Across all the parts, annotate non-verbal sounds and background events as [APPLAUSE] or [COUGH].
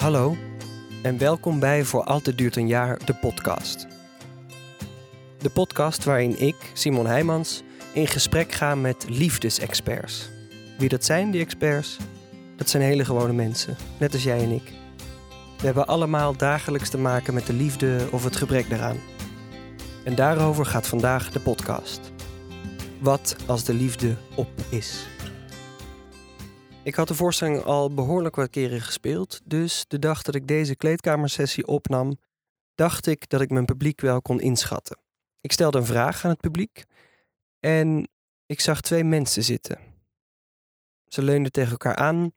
Hallo en welkom bij Voor Altijd Duurt een Jaar, de podcast. De podcast waarin ik, Simon Heijmans, in gesprek ga met liefdesexperts. Wie dat zijn, die experts? Dat zijn hele gewone mensen, net als jij en ik. We hebben allemaal dagelijks te maken met de liefde of het gebrek daaraan. En daarover gaat vandaag de podcast. Wat als de liefde op is? Ik had de voorstelling al behoorlijk wat keren gespeeld, dus de dag dat ik deze kleedkamersessie opnam, dacht ik dat ik mijn publiek wel kon inschatten. Ik stelde een vraag aan het publiek en ik zag twee mensen zitten. Ze leunden tegen elkaar aan,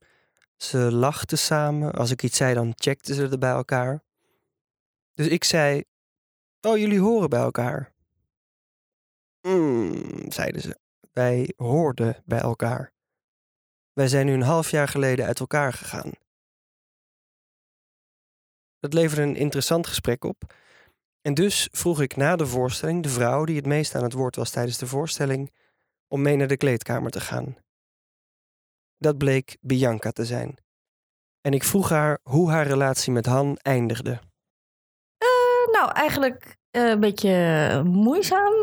ze lachten samen. Als ik iets zei, dan checkten ze er bij elkaar. Dus ik zei: Oh, jullie horen bij elkaar. Mm, zeiden ze. Wij hoorden bij elkaar. Wij zijn nu een half jaar geleden uit elkaar gegaan. Dat leverde een interessant gesprek op. En dus vroeg ik na de voorstelling de vrouw die het meest aan het woord was tijdens de voorstelling om mee naar de kleedkamer te gaan. Dat bleek Bianca te zijn. En ik vroeg haar hoe haar relatie met Han eindigde. Uh, nou, eigenlijk uh, een beetje moeizaam.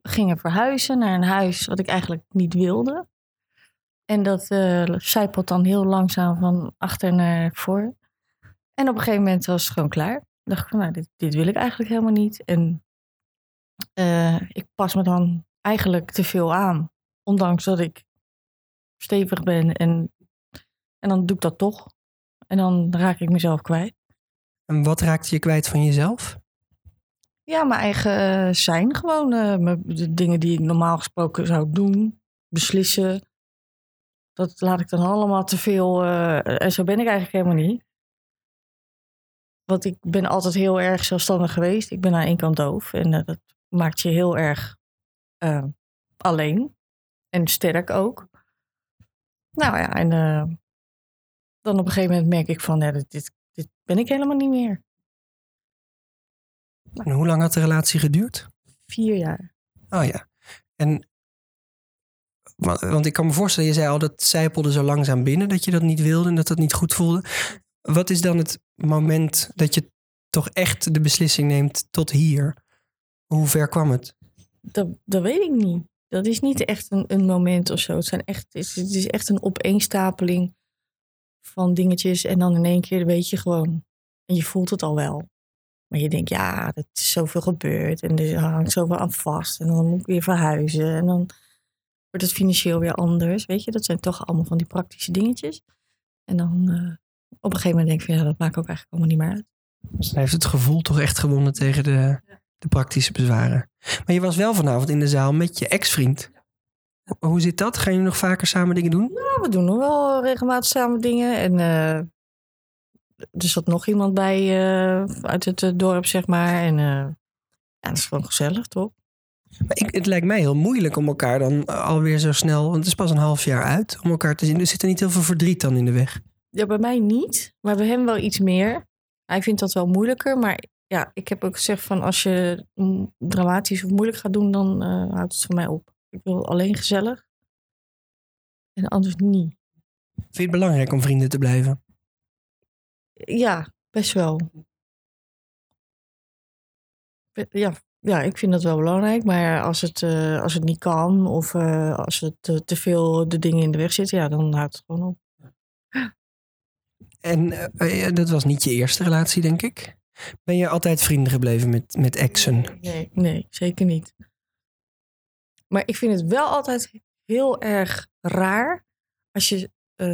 We gingen verhuizen naar een huis wat ik eigenlijk niet wilde. En dat uh, zijpelt dan heel langzaam van achter naar voor. En op een gegeven moment was het gewoon klaar. Ik dacht van, nou, dit, dit wil ik eigenlijk helemaal niet. En uh, ik pas me dan eigenlijk te veel aan. Ondanks dat ik stevig ben. En, en dan doe ik dat toch. En dan raak ik mezelf kwijt. En wat raakte je kwijt van jezelf? Ja, mijn eigen zijn gewoon. Uh, de dingen die ik normaal gesproken zou doen, beslissen. Dat laat ik dan allemaal te veel. Uh, en zo ben ik eigenlijk helemaal niet. Want ik ben altijd heel erg zelfstandig geweest. Ik ben aan één kant doof. En uh, dat maakt je heel erg uh, alleen. En sterk ook. Nou ja, en dan op een gegeven moment merk ik van, dit, dit, dit ben ik helemaal niet meer. En hoe lang had de relatie geduurd? Vier jaar. Oh ja. En want ik kan me voorstellen, je zei al dat zijpelde zo langzaam binnen dat je dat niet wilde en dat dat niet goed voelde. Wat is dan het moment dat je toch echt de beslissing neemt tot hier? Hoe ver kwam het? Dat, dat weet ik niet. Dat is niet echt een, een moment of zo. Het, zijn echt, het is echt een opeenstapeling van dingetjes. En dan in één keer weet je gewoon. En je voelt het al wel. Maar je denkt, ja, er is zoveel gebeurd. En er hangt zoveel aan vast. En dan moet ik weer verhuizen. En dan wordt het financieel weer anders. Weet je, dat zijn toch allemaal van die praktische dingetjes. En dan uh, op een gegeven moment denk ik van ja, dat maakt ook eigenlijk allemaal niet meer uit. Dus hij heeft het gevoel toch echt gewonnen tegen de, de praktische bezwaren. Maar je was wel vanavond in de zaal met je ex-vriend. Hoe zit dat? Gaan jullie nog vaker samen dingen doen? Ja, we doen nog wel regelmatig samen dingen. En uh, er zat nog iemand bij uh, uit het dorp, zeg maar. En ja, dat is gewoon gezellig, toch? Maar ik, het lijkt mij heel moeilijk om elkaar dan alweer zo snel, want het is pas een half jaar uit, om elkaar te zien. Er zit er niet heel veel verdriet dan in de weg. Ja, bij mij niet, maar bij hem wel iets meer. Hij vindt dat wel moeilijker, maar ja, ik heb ook gezegd van als je dramatisch of moeilijk gaat doen, dan uh, houdt het voor mij op. Ik wil alleen gezellig en anders niet. Vind je het belangrijk om vrienden te blijven? Ja, best wel. Ja, ja, ik vind dat wel belangrijk. Maar als het, uh, als het niet kan of uh, als het uh, te veel de dingen in de weg zitten, ja, dan houdt het gewoon op. En dat was niet je eerste relatie, denk ik. Ben je altijd vrienden gebleven met, met exen? Nee, nee, zeker niet. Maar ik vind het wel altijd heel erg raar als je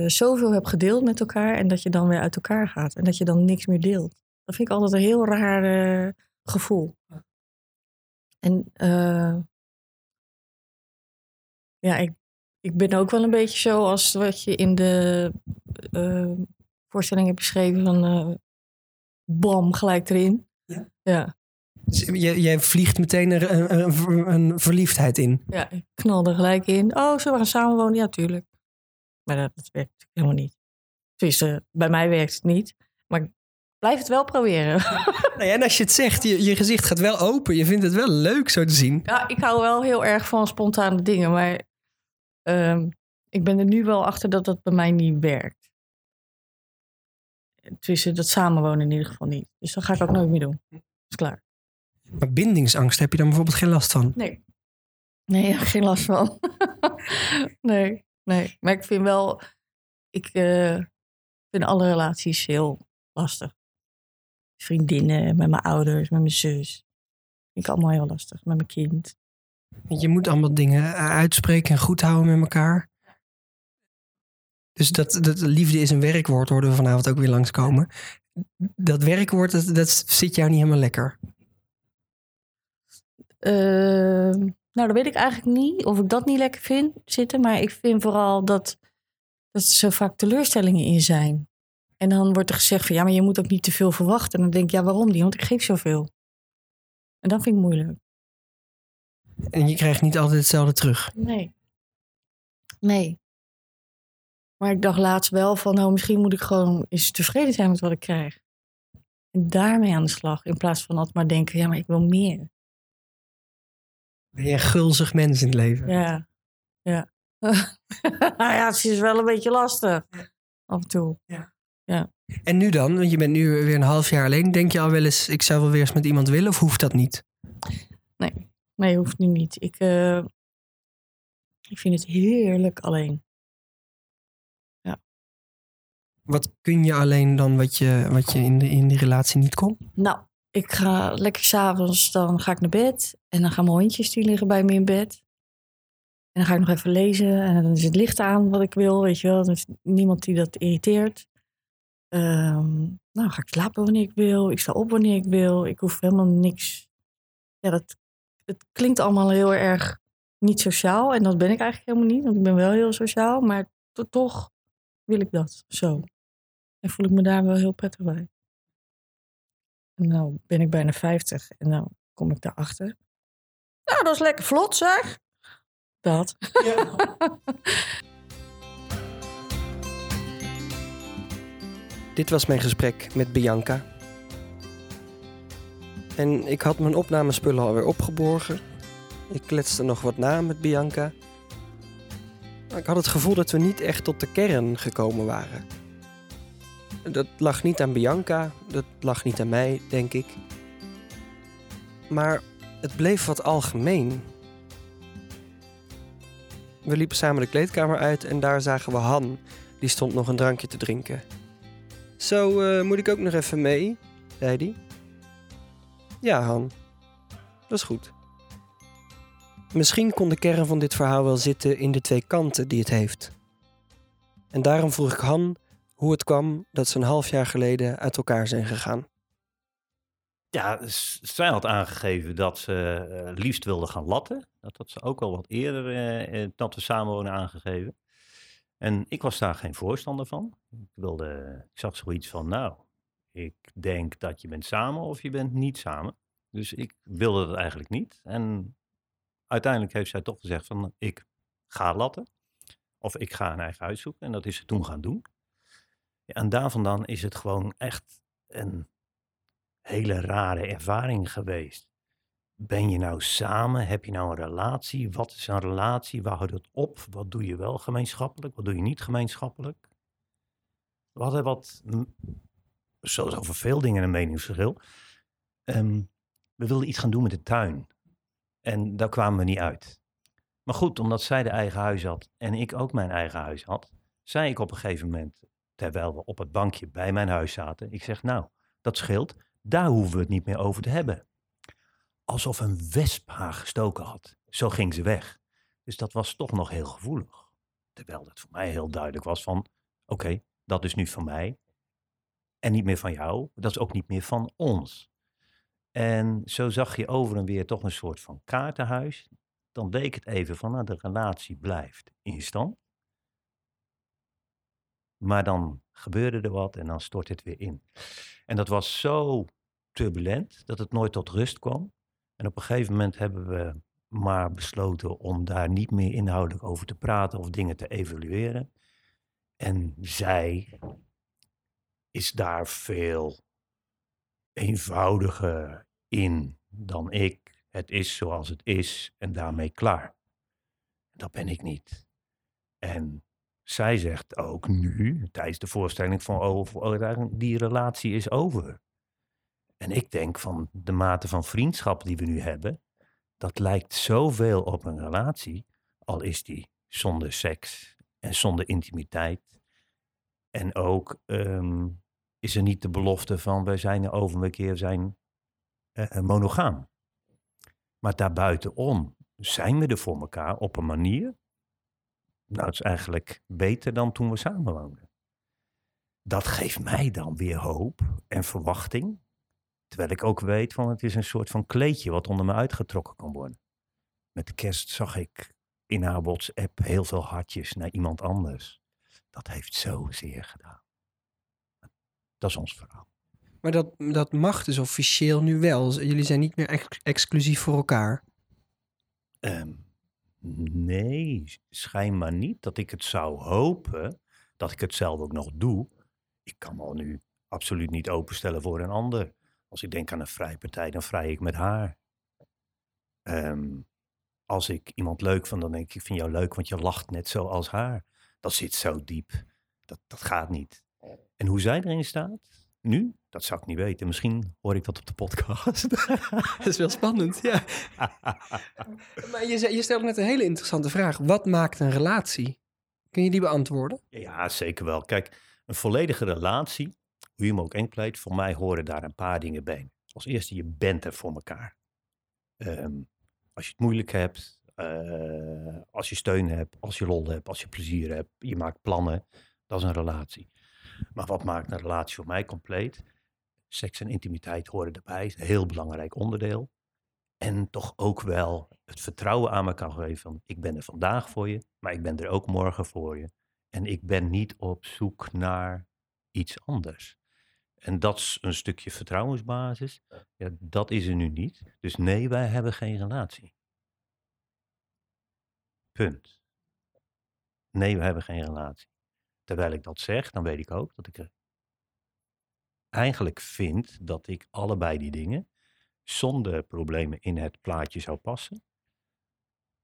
zoveel hebt gedeeld met elkaar en dat je dan weer uit elkaar gaat en dat je dan niks meer deelt. Dat vind ik altijd een heel raar gevoel. En uh, ja, ik, ik ben ook wel een beetje zo als wat je in de uh, voorstelling hebt beschreven van uh, bam, gelijk erin. Ja. ja. Jij, jij vliegt meteen er een, een, een, verliefdheid in. Ja, ik knal er gelijk in. Oh, zullen we gaan samenwonen? Ja, tuurlijk. Maar dat, dat werkt helemaal niet. Tenminste, bij mij werkt het niet. Maar blijf het wel proberen. [LAUGHS] Nou en als je het zegt, je, je gezicht gaat wel open. Je vindt het wel leuk zo te zien. Ja, ik hou wel heel erg van spontane dingen. Maar um, ik ben er nu wel achter dat dat bij mij niet werkt. tussen dat samenwonen in ieder geval niet. Dus dat ga ik ook nooit meer doen. Is klaar. Maar bindingsangst heb je dan bijvoorbeeld geen last van? Nee. Nee, geen last van. [LAUGHS] nee, nee. Maar ik vind wel, ik eh, vind alle relaties heel lastig. Vriendinnen, met mijn ouders, met mijn zus. Vind ik allemaal heel lastig. Met mijn kind. Want Je moet allemaal dingen uitspreken en goed houden met elkaar. Dus dat, dat liefde is een werkwoord, hoorden we vanavond ook weer langskomen. Dat werkwoord, dat, dat zit jou niet helemaal lekker. Ehm, nou, dat weet ik eigenlijk niet of ik dat niet lekker vind zitten. Maar ik vind vooral dat, dat er zo vaak teleurstellingen in zijn. En dan wordt er gezegd van ja, maar je moet ook niet te veel verwachten. En dan denk ik, ja, waarom niet? Want ik geef zoveel. En dat vind ik moeilijk. En je krijgt niet altijd hetzelfde terug. Nee. Nee. Maar ik dacht laatst wel van, nou, misschien moet ik gewoon eens tevreden zijn met wat ik krijg. En daarmee aan de slag. In plaats van altijd maar denken, ja, maar ik wil meer. Ben je een gulzig mens in het leven? Ja. Ja. nou [LAUGHS] ja, het is wel een beetje lastig. Af en toe. En nu dan? Want je bent nu weer een half jaar alleen. Denk je al wel eens, ik zou wel weer eens met iemand willen? Of hoeft dat niet? Nee, hoeft nu niet. Ik, eh, ik vind het heerlijk alleen. Wat kun je alleen dan wat je, wat je in, de, in die relatie niet kon? Nou, ik ga lekker s'avonds, dan ga ik naar bed. En dan gaan mijn hondjes, die liggen bij me in bed. En dan ga ik nog even lezen. En dan is het licht aan wat ik wil, weet je wel. Er is niemand die dat irriteert. Ehm, nou, ga ik slapen wanneer ik wil. Ik sta op wanneer ik wil. Ik hoef helemaal niks. Ja, dat, het klinkt allemaal heel erg niet sociaal. En dat ben ik eigenlijk helemaal niet, want ik ben wel heel sociaal. Maar to- toch wil ik dat zo. En voel ik me daar wel heel prettig bij. En nou ben ik bijna 50 en nou kom ik daarachter. Nou, dat is lekker vlot zeg. Dat. [LAUGHS] Dit was mijn gesprek met Bianca. En ik had mijn opnamespullen alweer opgeborgen. Ik kletste nog wat na met Bianca. Maar ik had het gevoel dat we niet echt tot de kern gekomen waren. Dat lag niet aan Bianca, dat lag niet aan mij, denk ik. Maar het bleef wat algemeen. We liepen samen de kleedkamer uit en daar zagen we Han. Die stond nog een drankje te drinken. Zo, eh, moet ik ook nog even mee? zei hij. Ja, Han. Dat is goed. Misschien kon de kern van dit verhaal wel zitten in de twee kanten die het heeft. En daarom vroeg ik Han hoe het kwam dat ze een half jaar geleden uit elkaar zijn gegaan. Ja, zij had aangegeven dat ze eh, liefst wilde gaan latten. Dat had ze ook al wat eerder eh, dat we aangegeven. En ik was daar geen voorstander van. Ik, wilde, ik zag zoiets van, nou, ik denk dat je bent samen of je bent niet samen. Dus ik wilde dat eigenlijk niet. En uiteindelijk heeft zij toch gezegd van, ik ga latten. Of ik ga een eigen huis zoeken. En dat is ze toen gaan doen. En daar vandaan is het gewoon echt een hele rare ervaring geweest. Ben je nou samen? Heb je nou een relatie? Wat is een relatie? Waar houdt het op? Wat doe je wel gemeenschappelijk? Wat doe je niet gemeenschappelijk? We hadden wat, mm, zoals over veel dingen een meningsverschil. Ehm, we wilden iets gaan doen met de tuin. En daar kwamen we niet uit. Maar goed, omdat zij de eigen huis had en ik ook mijn eigen huis had, zei ik op een gegeven moment, terwijl we op het bankje bij mijn huis zaten, ik zeg nou, dat scheelt, daar hoeven we het niet meer over te hebben. Alsof een wesp haar gestoken had. Zo ging ze weg. Dus dat was toch nog heel gevoelig. Terwijl het voor mij heel duidelijk was van, oké, dat is nu van mij. En niet meer van jou. Dat is ook niet meer van ons. En zo zag je over en weer toch een soort van kaartenhuis. Dan leek het even van, nou, de relatie blijft in stand. Maar dan gebeurde er wat en dan stort het weer in. En dat was zo turbulent dat het nooit tot rust kwam. En op een gegeven moment hebben we maar besloten om daar niet meer inhoudelijk over te praten of dingen te evalueren. En zij is daar veel eenvoudiger in dan ik. Het is zoals het is en daarmee klaar. Dat ben ik niet. En zij zegt ook nu, tijdens de voorstelling van over, die relatie is over. En ik denk van de mate van vriendschap die we nu hebben, dat lijkt zoveel op een relatie, al is die zonder seks en zonder intimiteit. En ook ehm, is er niet de belofte van wij zijn er over een keer zijn uh, monogaam. Maar daarbuitenom zijn we er voor elkaar op een manier. Nou, het is eigenlijk beter dan toen we samenwoonden. Dat geeft mij dan weer hoop en verwachting. Terwijl ik ook weet van het is een soort van kleedje wat onder me uitgetrokken kan worden. Met de kerst zag ik in haar WhatsApp heel veel hartjes naar iemand anders. Dat heeft zozeer gedaan. Dat is ons verhaal. Maar dat, dat mag dus officieel nu wel. Jullie zijn niet meer exclusief voor elkaar. Um, nee, schijnbaar niet. Dat ik het zou hopen, dat ik het zelf ook nog doe. Ik kan me nu absoluut niet openstellen voor een ander. Als ik denk aan een vrijpartij, dan vrij ik met haar. Um, als ik iemand leuk vind, dan denk ik, ik vind jou leuk, want je lacht net zo als haar. Dat zit zo diep. Dat, dat gaat niet. En hoe zij erin staat, nu? Dat zou ik niet weten. Misschien hoor ik dat op de podcast. [LAUGHS] dat is wel spannend, ja. [LAUGHS] maar je, je stelde net een hele interessante vraag. Wat maakt een relatie? Kun je die beantwoorden? Ja, zeker wel. Kijk, een volledige relatie, hoe je hem ook enkleedt, voor mij horen daar een paar dingen bij. Als eerste, je bent er voor elkaar. Ehm, als je het moeilijk hebt, uh, als je steun hebt, als je lol hebt, als je plezier hebt, je maakt plannen, dat is een relatie. Maar wat maakt een relatie voor mij compleet? Seks en intimiteit horen erbij, een heel belangrijk onderdeel. En toch ook wel het vertrouwen aan elkaar geven van ik ben er vandaag voor je, maar ik ben er ook morgen voor je. En ik ben niet op zoek naar iets anders. En dat is een stukje vertrouwensbasis. Ja, dat is er nu niet. Dus nee, wij hebben geen relatie. Punt. Nee, we hebben geen relatie. Terwijl ik dat zeg, dan weet ik ook dat ik eigenlijk vind dat ik allebei die dingen zonder problemen in het plaatje zou passen.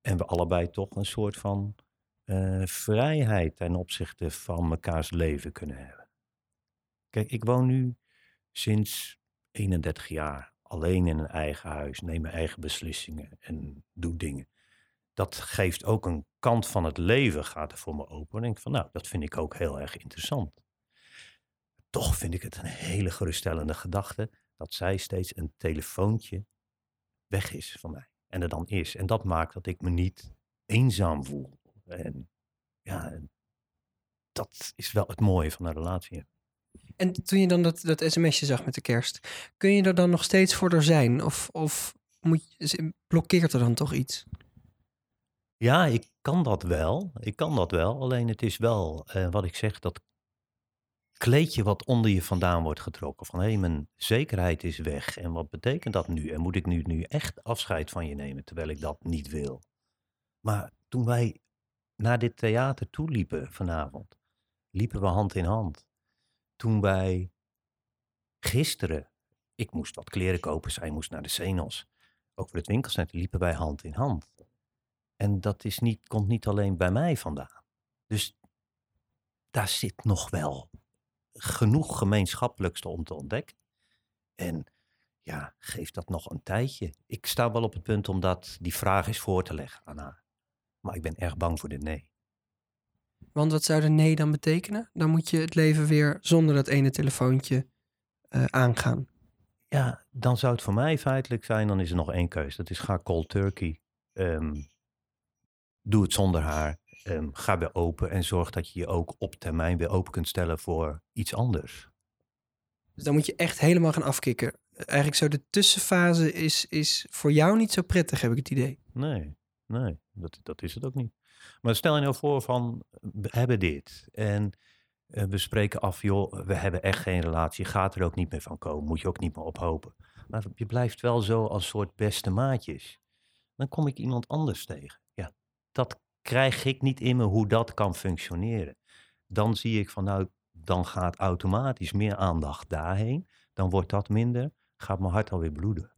En we allebei toch een soort van uh, vrijheid ten opzichte van mekaars leven kunnen hebben. Kijk, ik woon nu sinds 31 jaar alleen in een eigen huis, neem mijn eigen beslissingen en doe dingen dat geeft ook een kant van het leven, gaat er voor me open. En denk van, nou, dat vind ik ook heel erg interessant. Toch vind ik het een hele geruststellende gedachte dat zij steeds een telefoontje weg is van mij. En er dan is. En dat maakt dat ik me niet eenzaam voel. En ja, dat is wel het mooie van een relatie. En toen je dan dat, dat sms'je zag met de kerst, kun je er dan nog steeds voor er zijn? Of, of moet je, blokkeert er dan toch iets? Ja, ik kan dat wel. Ik kan dat wel. Alleen het is wel, uh, wat ik zeg, dat kleedje wat onder je vandaan wordt getrokken. Van hé, hey, mijn zekerheid is weg. En wat betekent dat nu? En moet ik nu, nu echt afscheid van je nemen, terwijl ik dat niet wil? Maar toen wij naar dit theater toe liepen vanavond, liepen we hand in hand. Toen wij gisteren, ik moest wat kleren kopen, zij moest naar de Zenos. Over het winkelcentrum liepen wij hand in hand. En dat is niet, komt niet alleen bij mij vandaan. Dus daar zit nog wel genoeg gemeenschappelijks om te ontdekken. En ja, geef dat nog een tijdje. Ik sta wel op het punt om dat, die vraag eens voor te leggen aan haar. Maar ik ben erg bang voor de nee. Want wat zou de nee dan betekenen? Dan moet je het leven weer zonder dat ene telefoontje uh, aangaan. Ja, dan zou het voor mij feitelijk zijn, dan is er nog één keus. Dat is ga cold turkey. Um, doe het zonder haar. Um, ga weer open en zorg dat je je ook op termijn weer open kunt stellen voor iets anders. Dus dan moet je echt helemaal gaan afkicken. Eigenlijk zo de tussenfase is, is voor jou niet zo prettig, heb ik het idee. Nee, nee, dat, dat is het ook niet. Maar stel je nou voor van, we hebben dit en uh, we spreken af, joh, we hebben echt geen relatie, gaat er ook niet meer van komen, moet je ook niet meer op hopen. Maar je blijft wel zo als soort beste maatjes. Dan kom ik iemand anders tegen dat krijg ik niet in me hoe dat kan functioneren. Dan zie ik van nou, dan gaat automatisch meer aandacht daarheen. Dan wordt dat minder, gaat mijn hart alweer bloeden.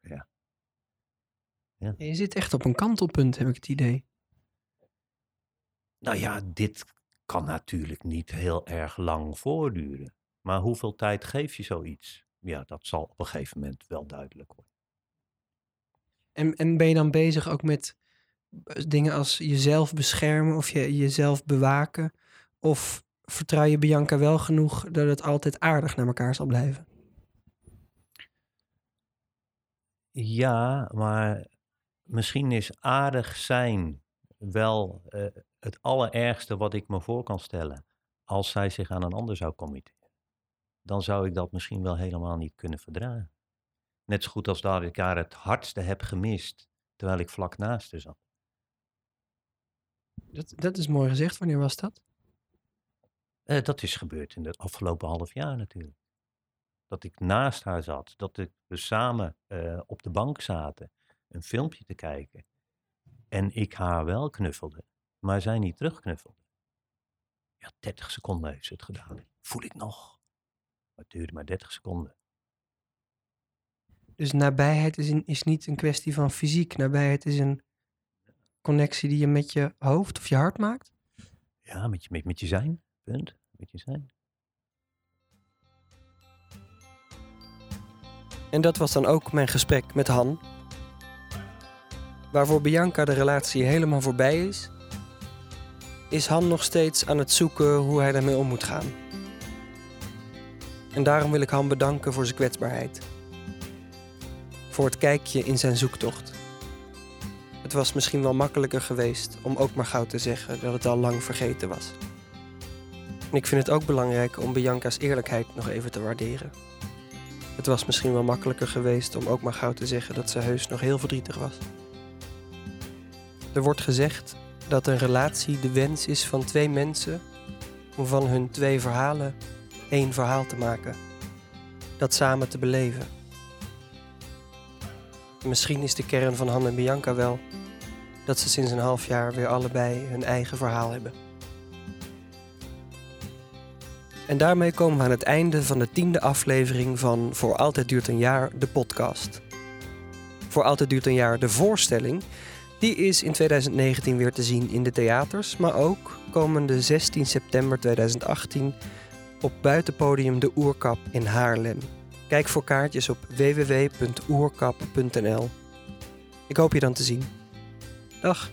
Ja. ja. Je zit echt op een kantelpunt, heb ik het idee. Nou ja, dit kan natuurlijk niet heel erg lang voortduren. Maar hoeveel tijd geef je zoiets? Ja, dat zal op een gegeven moment wel duidelijk worden. En, en ben je dan bezig ook met eh, dingen als jezelf beschermen of je, jezelf bewaken? Of vertrouw je Bianca wel genoeg dat het altijd aardig naar elkaar zal blijven? Ja, maar misschien is aardig zijn wel uh, het allerergste wat ik me voor kan stellen. Als zij zich aan een ander zou committeren. Dan zou ik dat misschien wel helemaal niet kunnen verdragen. Net zo goed als dat ik haar het hardste heb gemist, terwijl ik vlak naast haar zat. Dat, dat is mooi gezegd. Wanneer was dat? Uh, dat is gebeurd in het afgelopen half jaar natuurlijk. Dat ik naast haar zat, dat ik, we samen uh, op de bank zaten, een filmpje te kijken. En ik haar wel knuffelde, maar zij niet terugknuffelde. Ja, 30 seconden heeft ze het gedaan. Voel ik nog. Maar het duurde maar 30 seconden. Dus nabijheid is, een, is niet een kwestie van fysiek. Nabijheid is een connectie die je met je hoofd of je hart maakt? Ja, met je, met, met je zijn. Punt. Met je zijn. En dat was dan ook mijn gesprek met Han. Waarvoor Bianca de relatie helemaal voorbij is, is Han nog steeds aan het zoeken hoe hij daarmee om moet gaan. En daarom wil ik Han bedanken voor zijn kwetsbaarheid. Voor het kijkje in zijn zoektocht. Het was misschien wel makkelijker geweest om ook maar gauw te zeggen dat het al lang vergeten was. En ik vind het ook belangrijk om Bianca's eerlijkheid nog even te waarderen. Het was misschien wel makkelijker geweest om ook maar gauw te zeggen dat ze heus nog heel verdrietig was. Er wordt gezegd dat een relatie de wens is van twee mensen om van hun twee verhalen één verhaal te maken. Dat samen te beleven. Misschien is de kern van Han en Bianca wel dat ze sinds een half jaar weer allebei hun eigen verhaal hebben. En daarmee komen we aan het einde van de tiende aflevering van Voor Altijd Duurt een Jaar, de podcast. Voor Altijd Duurt een Jaar, de voorstelling, die is in 2019 weer te zien in de theaters, maar ook komende 16 september 2018 op buitenpodium De Oerkap in Haarlem. Kijk voor kaartjes op www.oerkap.nl. Ik hoop je dan te zien. Dag.